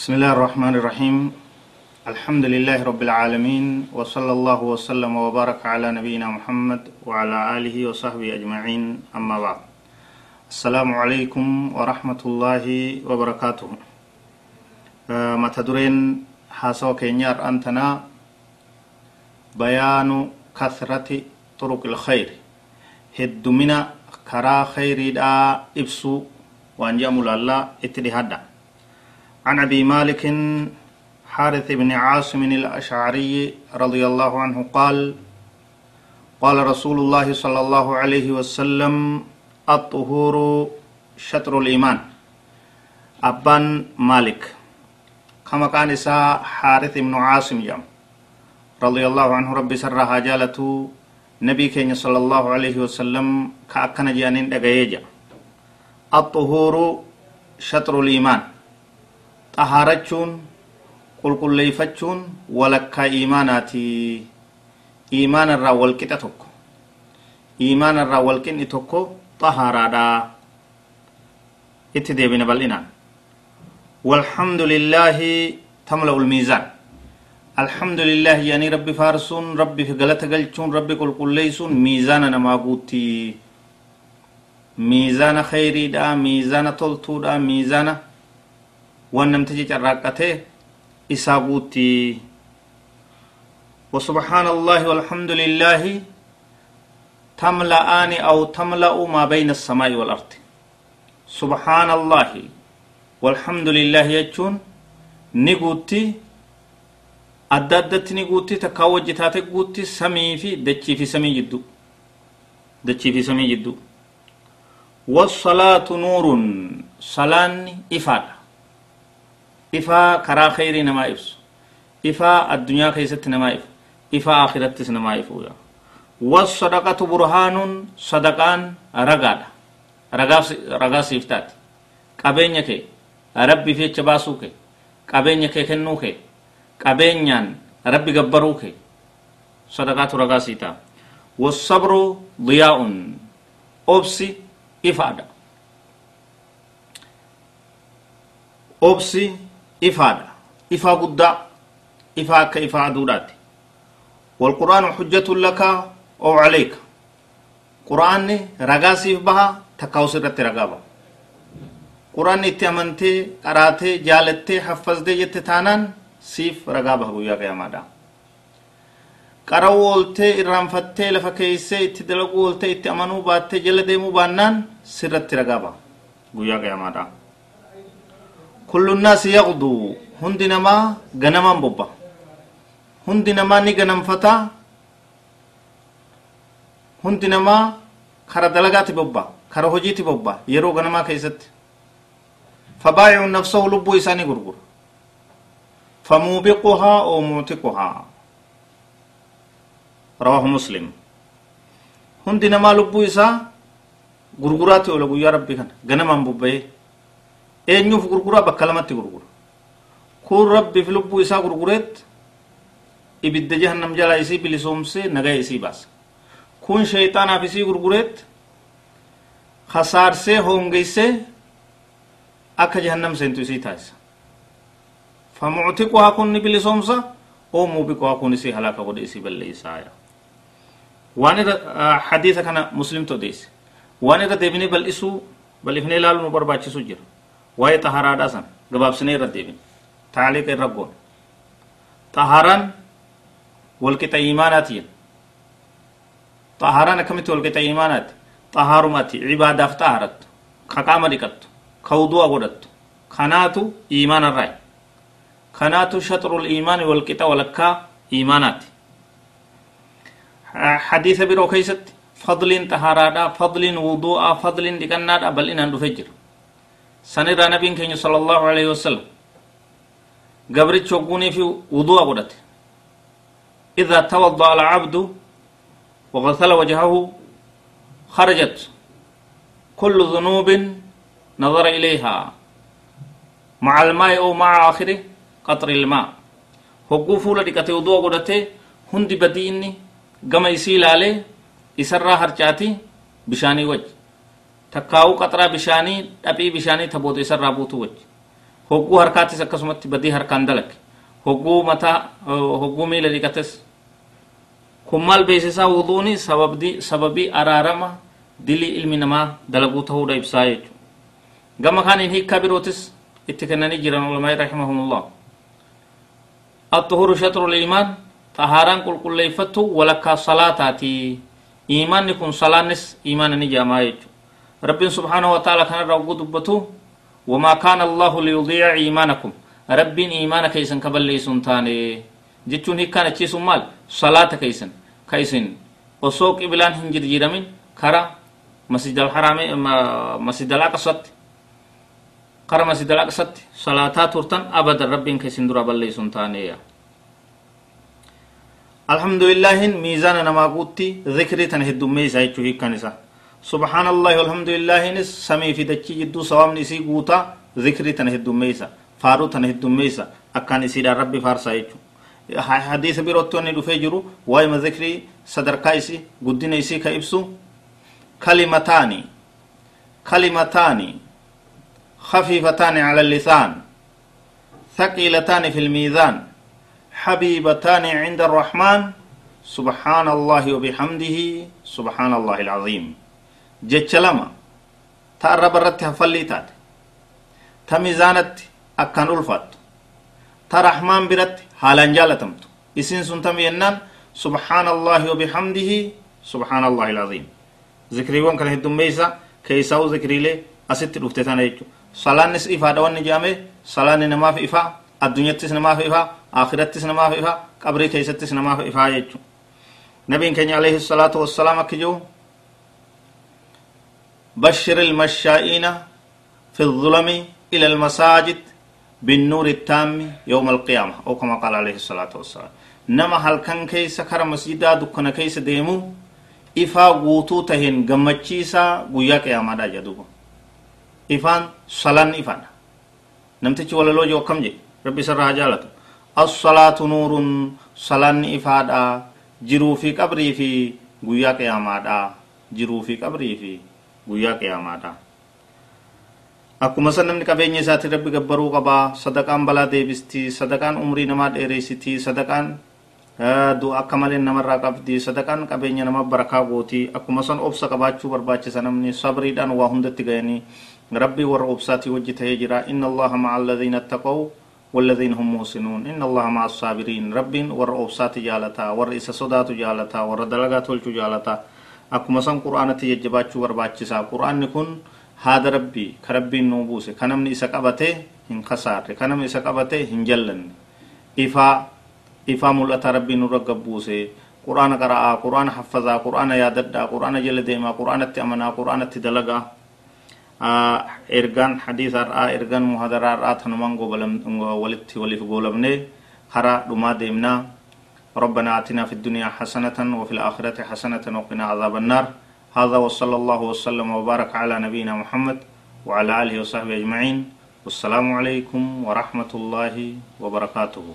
بسم الله الرحمن الرحيم الحمد لله رب العالمين وصلى الله وسلم وبارك على نبينا محمد وعلى آله وصحبه أجمعين أما بعد السلام عليكم ورحمة الله وبركاته آه، متدرين حاسو كينيار أنتنا بيان كثرة طرق الخير هدمنا كرا خيري دا إبسو وأنجام الله اتدهدا عن أبي مالك حارث بن عاصم الأشعري رضي الله عنه قال قال رسول الله صلى الله عليه وسلم الطهور شطر الإيمان. أبان مالك. كما كان إساء حارث بن عاصم جام رضي الله عنه ربي سرها جالته نبي كين صلى الله عليه وسلم كأكنا جانين دقايجا الطهور شطر الإيمان. Xahaarachuun qulqulleeyfachuun walakkaa iimaanaati iimaanarraa walqixa tokko iimaanarraa walqinni tokko xahaaraadha itti deebina bal'inaan والحمد لله تملأ الميزان الحمد لله يعني ربي فارسون ربي في غلطة قلتون ربي قل قل ليسون ميزان نما قوتي ميزان خيري دا ميزان تلتو دا ميزان waan namtichi carraaqqate isaa guutti وسبحان الله والحمد لله تملأني أو تملأ ما بين السماء والأرض. سبحان الله والحمد لله يجون. نقوتي أددت نقوتي تكاو جتاتي قوتي سمي في دچي في سمي جدو. دچي في سمي جدو. والصلاة نور صلاة إفادة. Ifaa karaa khayrii namaa ibsu. Ifaa addunyaa keessatti namaa ifu ifaa akhirattis namaa ifu wasadaqatu burhaanun sadaqaan ragaadha. Ragaa siif taati qabeenya kee rabbi fecha baasuu kee qabeenya kee kennuu kee qabeenyaan rabbi gabbaruu kee sadaqaatu ragaa sii ta'a. Wasabru diyaa'un obsi ifaadha obsi ifaadha ifaa guddaa ifaa akka ifaa aduudhaati walquraanu hujjatun lakaa oo caleyka quraanni ragaa siif baha takkaa usirratti ragaa baha quraanni itti amantee qaraatee jaalattee haffasdee jette taanaan siif ragaa baha guyyaa qiyamaadha qarau ooltee irraanfattee lafa keeysee itti dalaguu ooltee itti amanuu baattee jala deemuu baannaan sirratti ragaa baha guyyaa qiyamaadha كل الناس يغدو. هندي نما غنما بوبا. هندي نما ني غنم فتا. هندي نما خرا دلغات بوبا. خرا هجيتي بوبا. يرو غنما كيست. فبايع نفسه لبو إساني غرغر. فموبقها أو معتقها رواه مسلم. هندي نما لبو إسا غرغراتي ولا يا ربي كان غنما بوبا. Eenyuuf gurguraa bakka lamatti gurgura. Kun rabbiif lubbuu isaa gurgureet ibidda jahannam jalaa isii bilisoomsee nagaya isii baasa. Kun sheeyxaanaaf isii gurgureet khasaarsee hoongeysee akka jahannam seentu isii taasisa. Famuctiquhaa kun ni bilisoomsa oo muubiquhaa kun isii halaaka godhe isii balleeysaaya waan irra hadiisa kana muslimtu odeesse waan irra deebinee bal'isuu bal'ifnee ilaaluu nu barbaachisu jira waa'ee xaharaadhaa san gabaabsinee irra deebin taaliqa irra goon xaharaan walqixa iimaanaati yen xaharaan akkamitti walqixa iimaanaati xahaarumati cibaadaaf xaharattu ka qaama dhiqattu ka wudu'a godhattu kanaatu iimaanarraa kanaatu shaxrul iimaani walqixa walakkaa iimaanaati hadiisa biroo keeysatti fadliin xaharaadhaa fadliin wudu'aa fadliin dhiqannaadhaa bal'inaan dhufe jira sanirraa nabiin keenya sala allahu aleyhi wasalam gabrichi hogguuniif wudu'a godhate. Idaa tawada'a alcabdu wagasala wajhahu kharajat. Kullu dunuubin nadara ilayhaa maca almaa'i ou maca aakhiri qaxri ilmaa hogguu fuula dhiqate wudu'a godhate hundi badii inni gama isii ilaalee isarraa harcaati bishaanii waj. Takkaa'uu qaxraa bishaanii dhaphii bishaanii taboota isarraa buutu wajji hogguu harkaatis akkasumatti badii harkaan dalage hogguu mataa hogguu miila dhiqates kun maal beeksisaa wuduuni sababii araarama dilii ilmi namaa dalaguu ta'uudha ibsaa jechuudha gama kaaniin hiikkaa birootis itti kennanii jiran ulamaai rahimahumullah الطهور شطر الإيمان طهاران قل قل ليفتو ولكا صلاتاتي إيمان نكون صلاة نس إيمان نجاما رب سبحانه وتعالى كان رغو دبتو وما كان الله ليضيع إيمانكم رب إيمان كيسن كبل ليسن تاني جتون هي كان تشيسو مال صلاة كيسن كيسن وسوق إبلان هنجر جيرمين كرا مسجد الحرام مسجد kara masjidal aqsatti salaataa turtan abadan rabbiin keessin dura balleeysun taaneeya alhamdulillahin miizaana namaa guutti zikrii tan heddummeeysa jechuu hiikkan isa subhaan allahi alhamdulillahinis samii fi dachii jidduu sawaabni isii guutaa zikrii tan heddummeeysa faaruu tan heddummeeysa akkaan isiidhaan rabbi faarsaa jechuu hadiisa birootti wanni dhufee jiru waa'ima zikrii sadarkaa isii guddina isii ka ibsu kalimataani kalimataani خفيفتان على اللسان ثقيلتان في الميزان حبيبتان عند الرحمن سبحان الله وبحمده سبحان الله العظيم جتش لما تقرب الرت هفلي تات تميزانت أكان ألفت ترحمن برت حالا جالتمت إسين سنتم ينان سبحان الله وبحمده سبحان الله العظيم ذكري وان كان هدوم ميسا كيساو ذكري لي أست رفتتان يجو salaannis ifaadha wanni jedhame salaanni namaaf ifa addunyattis namaaf ifa akhirattis namaaf ifa qabrii keeysattis namaaf ifaa jechu nabiin keenya alayhi salaatu wassalaam akki jiru بشر المشائين في الظلم إلى المساجد بالنور التام يوم القيامة أو كما قال عليه الصلاة والسلام nama halkan keessa kara masjidaa dukkana keessa deemu ifa guutuu tahen gammachiisa guyyaa qiyaamaa ifaadha namtichi walaloo jiru akkam jedhe rabbi isarraa jaalatu as-salaatu nuurun salaanni ifaadha jiruu fi qabrii fi guyyaa qiyaamaadha jiruu fi qabrii fi guyyaa qiyaamaadha akkuma san namni qabeenya isaatti rabbi gabbaruu qabaa sadaqaan balaa deebistii sadaqaan umrii namaa dheereessitii sadaqaan du'a akka malee namarraa qabdi sadaqaan qabeenya nama barakaa gootii akkuma san obsa qabaachuu barbaachisa namni sabriidhaan waa hundatti ga'anii ربي ور أبساتي وجه تهجرا إن الله مع الذين اتقوا والذين هم موسنون إن الله مع الصابرين رب ور جالتا ور صدات جالتا ور دلغات akkuma san quraanatti jajjabaachuu barbaachisaa. Quraanni kun haada rabbii ka rabbiin nuu buuse ka namni isa qabate hin kasaarre ka namni isa qabate hin jallanne. Ifaa ifaa mul'ata rabbiin nurra gabbuuse. Quraana qara'aa quraana haffazaa quraana yaadadhaa quraana jala deemaa quraanatti amanaa quraanatti dalagaa. Ergaan hadiisarraa ergaan muhadaraarraa tanumaan walitti waliif goolabnee karaa dhumaa deemnaa. ربنا آتنا في الدنيا حسنة وفي الآخرة حسنة وقنا عذاب النار. هذا وصلى الله وسلم وبارك على نبينا محمد وعلى آله وصحبه أجمعين. والسلام عليكم ورحمة الله وبركاته.